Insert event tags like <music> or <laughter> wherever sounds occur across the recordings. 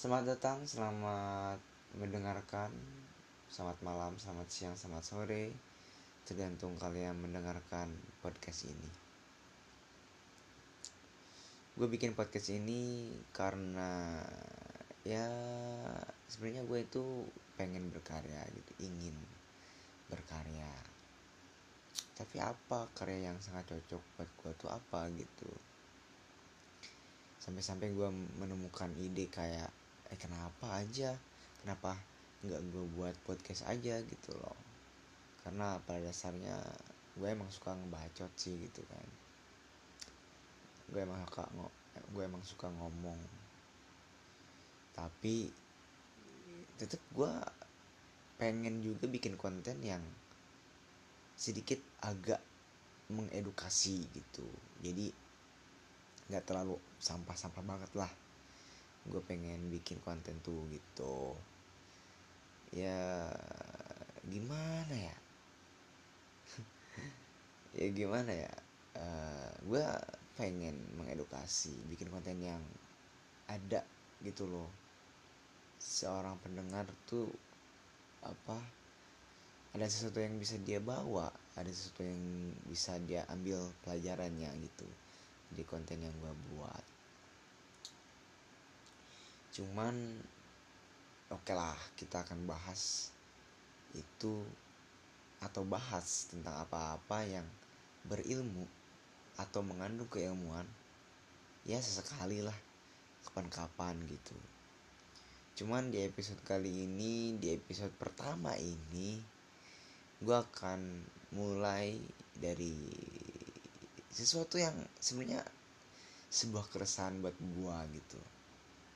Selamat datang, selamat mendengarkan. Selamat malam, selamat siang, selamat sore. Tergantung kalian mendengarkan podcast ini. Gue bikin podcast ini karena Ya sebenarnya gue itu pengen berkarya gitu Ingin berkarya. Tapi apa karya yang sangat cocok buat gue tuh apa gitu. Sampai-sampai gue menemukan ide kayak eh kenapa aja? Kenapa nggak gue buat podcast aja gitu loh? Karena pada dasarnya gue emang suka ngebacot sih gitu kan. Gue emang suka gue emang suka ngomong. Tapi tetep gue pengen juga bikin konten yang sedikit agak mengedukasi gitu. Jadi nggak terlalu sampah-sampah banget lah gue pengen bikin konten tuh gitu. Ya gimana ya? <laughs> Ya gimana ya? Uh, eh, gue pengen mengedukasi bikin konten yang ada gitu loh. Seorang pendengar tuh apa ada sesuatu yang bisa dia bawa ada sesuatu yang bisa dia ambil pelajarannya gitu. Di konten yang gue buat cuman oke lah kita akan bahas itu atau bahas tentang apa-apa yang berilmu atau mengandung keilmuan ya sesekali lah kapan-kapan gitu. Cuman di episode kali ini di episode pertama ini gue akan mulai dari sesuatu yang sebenarnya sebuah keresahan buat gua gitu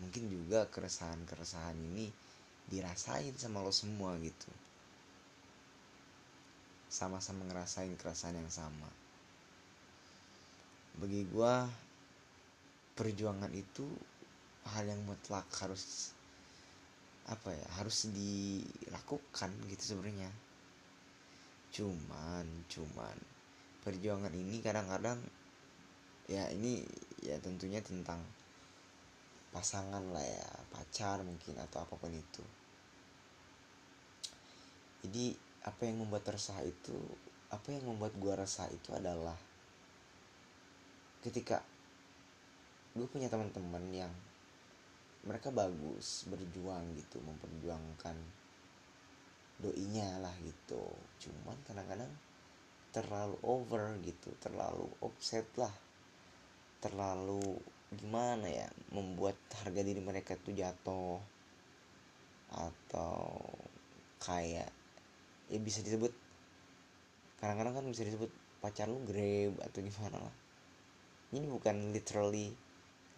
mungkin juga keresahan-keresahan ini dirasain sama lo semua gitu. Sama-sama ngerasain keresahan yang sama. Bagi gua perjuangan itu hal yang mutlak harus apa ya harus dilakukan gitu sebenarnya. Cuman cuman perjuangan ini kadang-kadang ya ini ya tentunya tentang pasangan lah ya pacar mungkin atau apa pun itu. Jadi apa yang membuat resah itu apa yang membuat gua resah itu adalah ketika gue punya teman-teman yang mereka bagus berjuang gitu memperjuangkan doinya lah gitu. Cuman kadang-kadang terlalu over gitu terlalu offset lah terlalu gimana ya membuat harga diri mereka tuh jatuh atau kayak ya bisa disebut kadang-kadang kan bisa disebut pacar lu grab atau gimana lah. Ini bukan literally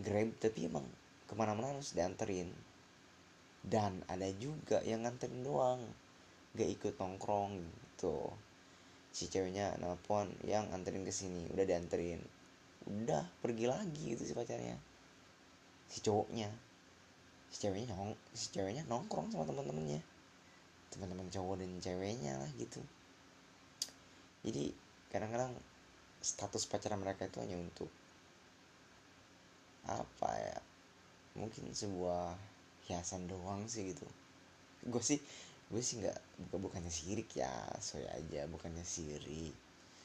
grab tapi emang ke mana-mana harus dianterin. Dan ada juga yang nganterin doang gak ikut nongkrong gitu. Si ceweknya nelpon yang anterin ke sini. Udah dianterin udah pergi lagi gitu si pacarnya. Si cowoknya. Si ceweknya nong si ceweknya nongkrong sama teman-temannya teman-teman cowok dan ceweknya lah gitu. Jadi kadang-kadang status pacaran mereka itu hanya untuk apa ya? Mungkin sebuah hiasan doang sih gitu. Gue sih gue sih nggak bukan bukannya sirik ya soya aja bukannya sirik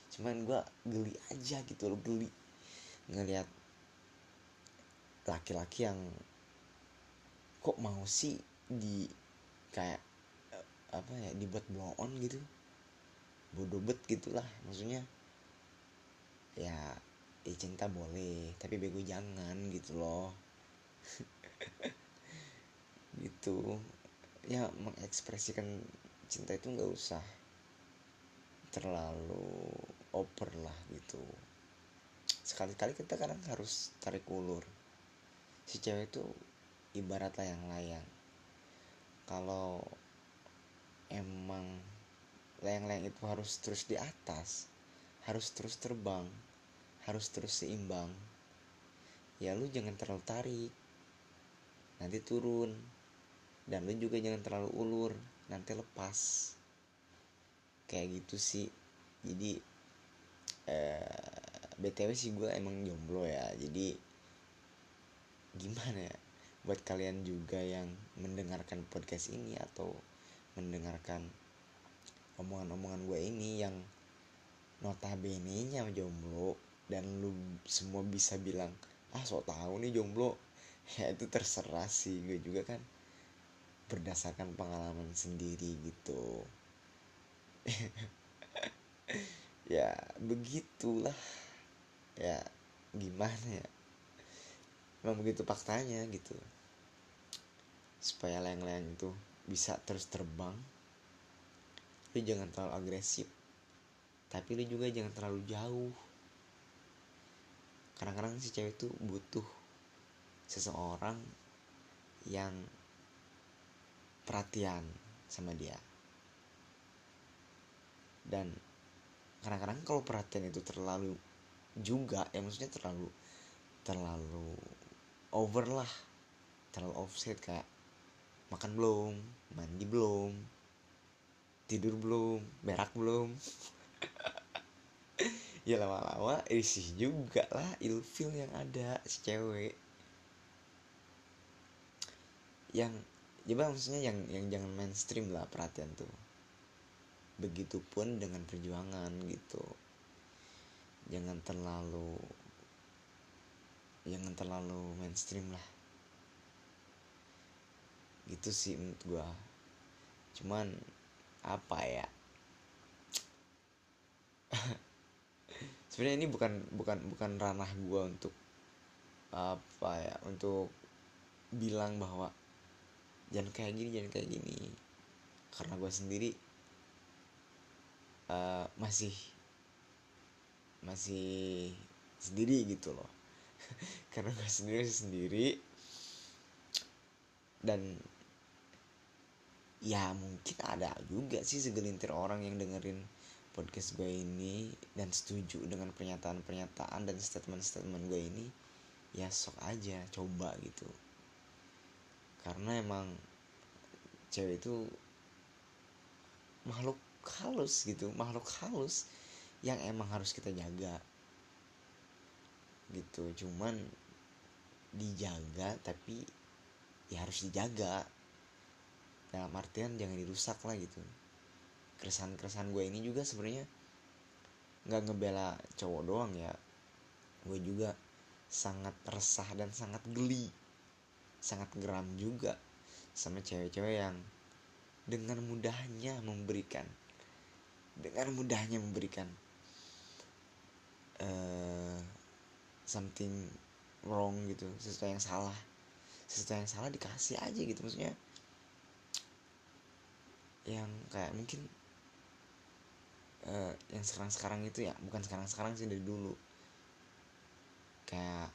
cuman gue geli aja gitu loh geli ngelihat laki-laki yang kok mau sih di kayak eh, apa ya dibuat blow on gitu. Bodoh bet gitulah maksudnya ya eh cinta boleh tapi bego jangan gitu loh. <laughs> Gitu. Ya mengekspresikan cinta itu nggak usah terlalu over lah gitu sekali-kali kita kadang harus tarik ulur. Si cewek itu ibarat layang-layang kalau emang layang-layang itu harus terus di atas harus terus terbang harus terus seimbang ya lu jangan terlalu tarik. Nanti turun dan lu juga jangan terlalu ulur nanti lepas. Kayak gitu sih. Jadi eh, btw sih gue emang jomblo ya jadi gimana ya buat kalian juga yang mendengarkan podcast ini atau mendengarkan omongan-omongan gue ini yang notabene nya jomblo dan lu semua bisa bilang ah so tau nih jomblo. <laughs> Ya itu terserah sih gue juga kan berdasarkan pengalaman sendiri gitu. <laughs> Ya begitulah ya gimana ya? Memang begitu faktanya gitu. Supaya layang-layang itu bisa terus terbang. Lu jangan terlalu agresif. Tapi lu juga jangan terlalu jauh. Kadang-kadang si cewek itu butuh seseorang yang perhatian sama dia. Dan kadang-kadang kalau perhatian itu terlalu juga ya maksudnya terlalu terlalu over lah. Terlalu offset kayak makan belum mandi belum tidur belum berak belum. <laughs> Ya lama-lama risih juga lah ilfil yang ada si cewek. Yang coba maksudnya yang yang jangan mainstream lah perhatian tuh. Begitupun dengan perjuangan gitu jangan terlalu jangan terlalu mainstream lah. Gitu sih menurut gua. Cuman apa ya? <laughs> Sebenarnya ini bukan bukan bukan ranah gua untuk apa ya untuk bilang bahwa jangan kayak gini jangan kayak gini. Karena gue sendiri uh, masih masih sendiri gitu loh. <laughs> Karena gue sendiri sendiri. Dan ya mungkin ada juga sih segelintir orang yang dengerin podcast gue ini dan setuju dengan pernyataan-pernyataan dan statement-statement gue ini ya sok aja coba gitu. Karena emang cewek itu makhluk halus gitu makhluk halus yang emang harus kita jaga. Gitu cuman dijaga tapi ya harus dijaga. Dalam artian jangan dirusak lah gitu. Keresahan-keresahan gue ini juga sebenarnya nggak ngebela cowok doang ya. Gue juga sangat resah dan sangat geli sangat geram juga sama cewek-cewek yang dengan mudahnya memberikan dengan mudahnya memberikan uh, something wrong gitu sesuatu yang salah. Sesuatu yang salah dikasih aja gitu maksudnya. Yang kayak mungkin uh, yang sekarang sekarang itu ya bukan sekarang sekarang sih dari dulu. Kayak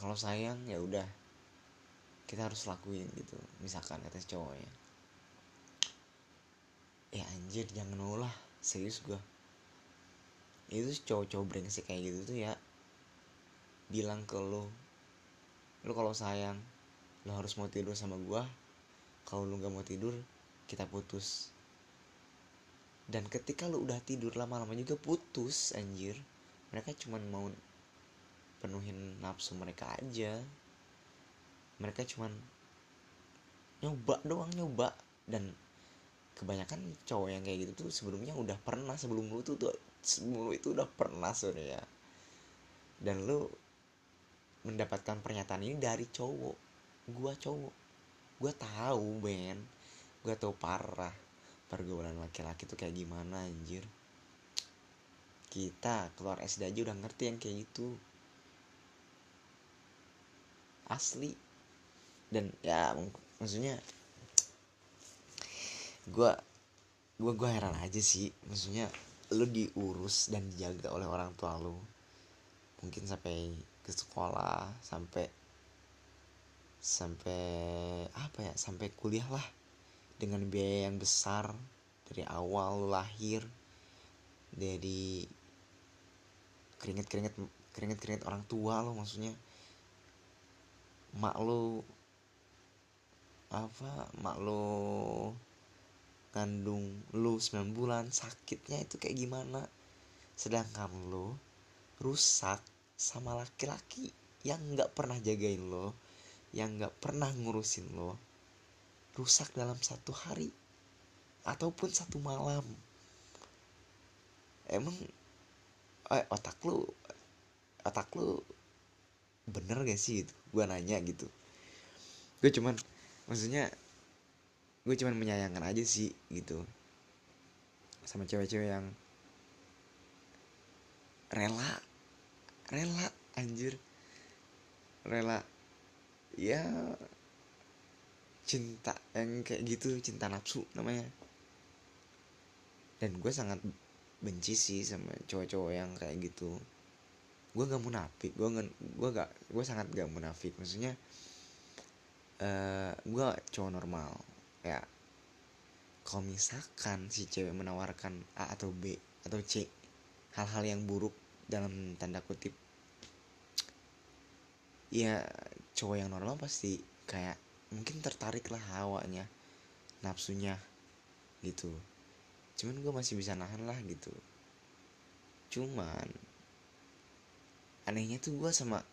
kalau sayang ya udah kita harus lakuin gitu. Misalkan kata cowoknya ya anjir jangan lah serius gue itu cowok-cowok brengsek kayak gitu tuh ya bilang ke lo lo kalau sayang lo harus mau tidur sama gue kalau lo gak mau tidur kita putus. Dan ketika lo udah tidur lama-lama juga putus anjir mereka cuman mau penuhin nafsu mereka aja. Mereka cuman nyoba doang nyoba. Dan kebanyakan cowok yang kayak gitu tuh sebelumnya udah pernah sebelum lu tuh, tuh sebelum lu itu udah pernah sebenarnya. Dan lu mendapatkan pernyataan ini dari cowok. Gua cowok. Gua tahu Ben. Gua tahu parah pergaulan laki-laki tuh kayak gimana anjir. Kita keluar SD aja udah ngerti yang kayak gitu. Asli. Dan ya maksudnya gue gue gue heran aja sih. Maksudnya lu diurus dan dijaga oleh orang tua lu. Mungkin sampai ke sekolah sampai sampai apa ya sampai kuliah lah. Dengan biaya yang besar dari awal lu lahir dari keringet keringet keringet keringet orang tua lo maksudnya. Mak lo apa mak lo kandung lo 9 bulan sakitnya itu kayak gimana? Sedangkan lo rusak sama laki-laki yang nggak pernah jagain lo yang nggak pernah ngurusin lo rusak dalam satu hari ataupun satu malam. Emang eh, otak lu otak lu bener gak sih gitu? Gue nanya gitu. Gue cuman maksudnya gue cuman menyayangkan aja sih gitu. Sama cewek-cewek yang rela rela anjir. Rela ya cinta yang kayak gitu cinta nafsu namanya. Dan gue sangat benci sih sama cowok-cowok yang kayak gitu. Gue gak munafik gue gak gue gak gue sangat gak munafik. Maksudnya uh, gue cowok normal ya kalau misalkan si cewek menawarkan A atau B atau C hal-hal yang buruk dalam tanda kutip ya cowok yang normal pasti kayak mungkin tertarik lah hawanya nafsunya gitu. Cuman gue masih bisa nahan lah gitu. Cuman anehnya tuh gue sama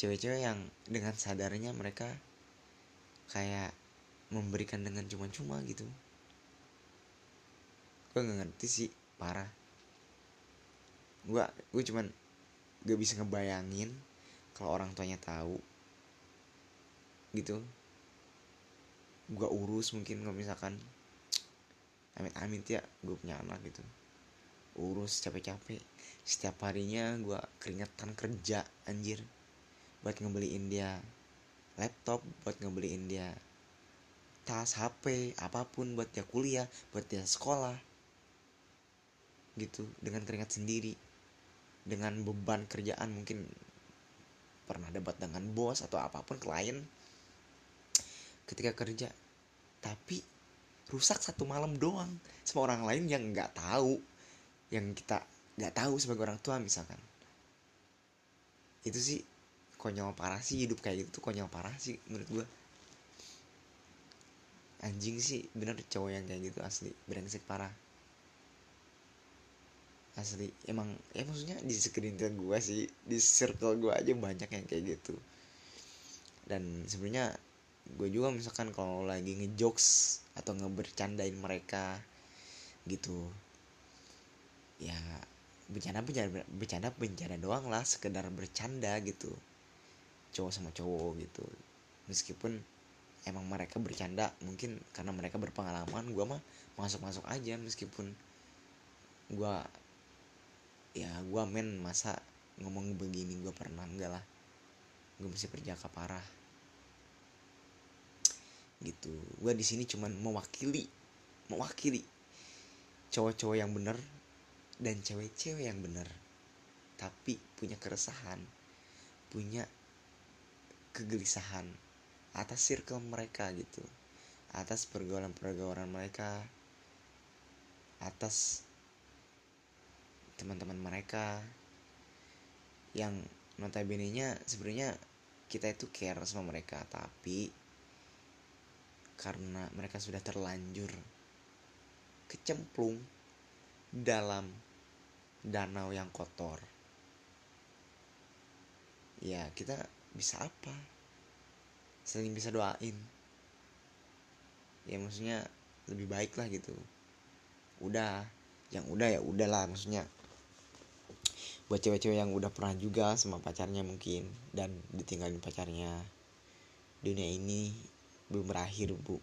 cewek-cewek yang dengan sadarnya mereka kayak memberikan dengan cuma-cuma gitu. Gue nggak ngerti sih parah. Gue gue cuman gak bisa ngebayangin kalau orang tuanya tahu gitu. Gue urus mungkin kalau misalkan amit amit ya gue punya anak gitu. Urus capek-capek. Setiap harinya gue keringetan kerja anjir. Buat ngebeliin dia laptop buat ngebeliin dia tas HP apa pun buat dia kuliah buat dia sekolah. Gitu dengan keringat sendiri. Dengan beban kerjaan mungkin pernah debat dengan bos atau apa pun klien. Ketika kerja tapi rusak satu malam doang. Sama orang lain yang nggak tahu yang kita nggak tahu sebagai orang tua misalkan. Itu sih konyol parah sih hidup kayak gitu tuh konyol parah sih menurut gue anjing sih bener cowok yang kayak gitu asli. Brengsek parah. Asli emang ya maksudnya di segelintir gue sih di circle gue aja banyak yang kayak gitu. Dan sebenarnya gue juga misalkan kalau lagi ngejokes atau ngebercandain mereka gitu ya bercanda bercanda bercanda bercanda doang lah sekedar bercanda gitu. Cowok sama cowok gitu. Meskipun emang mereka bercanda mungkin karena mereka berpengalaman gue mah masuk masuk aja meskipun gue ya gue men masa ngomong begini gue pernah enggak lah. Gue masih perjaka parah. Gitu. Gue di sini cuman mewakili mewakili cowok-cowok yang bener dan cewek-cewek yang bener. Tapi punya keresahan punya kegelisahan atas circle mereka gitu atas pergaulan-pergaulan mereka atas teman-teman mereka yang notabene nya sebenarnya kita itu care sama mereka tapi karena mereka sudah terlanjur kecemplung dalam danau yang kotor. Ya, kita bisa apa? Sering bisa doain. Ya maksudnya lebih baik lah gitu. Udah, yang udah ya udahlah maksudnya. Buat cewek-cewek yang udah pernah juga sama pacarnya mungkin dan ditinggalin pacarnya. Dunia ini belum berakhir bu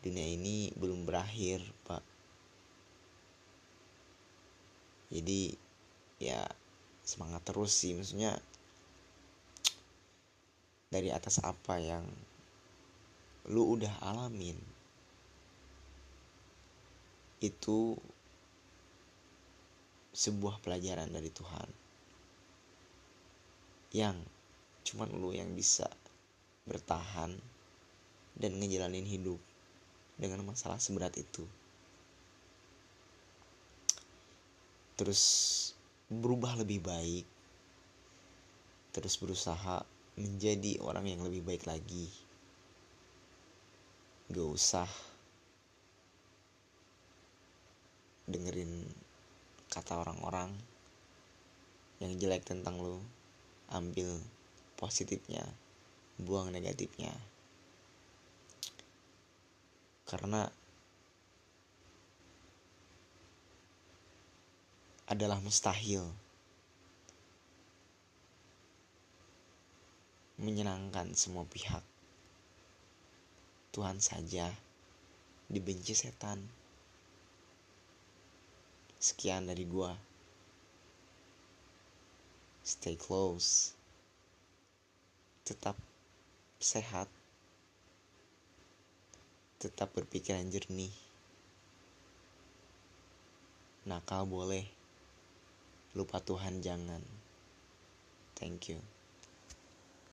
dunia ini belum berakhir pak jadi ya semangat terus sih maksudnya dari atas apa yang lu udah alamin itu sebuah pelajaran dari Tuhan yang cuman lu yang bisa bertahan dan ngejalanin hidup dengan masalah seberat itu. Terus berubah lebih baik. Terus berusaha menjadi orang yang lebih baik lagi. Gak usah dengerin kata orang-orang yang jelek tentang lo. Ambil positifnya buang negatifnya karena adalah mustahil menyenangkan semua pihak. Tuhan saja dibenci setan. Sekian dari gua. Stay close. Tetap sehat. Tetap berpikiran jernih. Nakal boleh. Lupa Tuhan jangan. Thank you.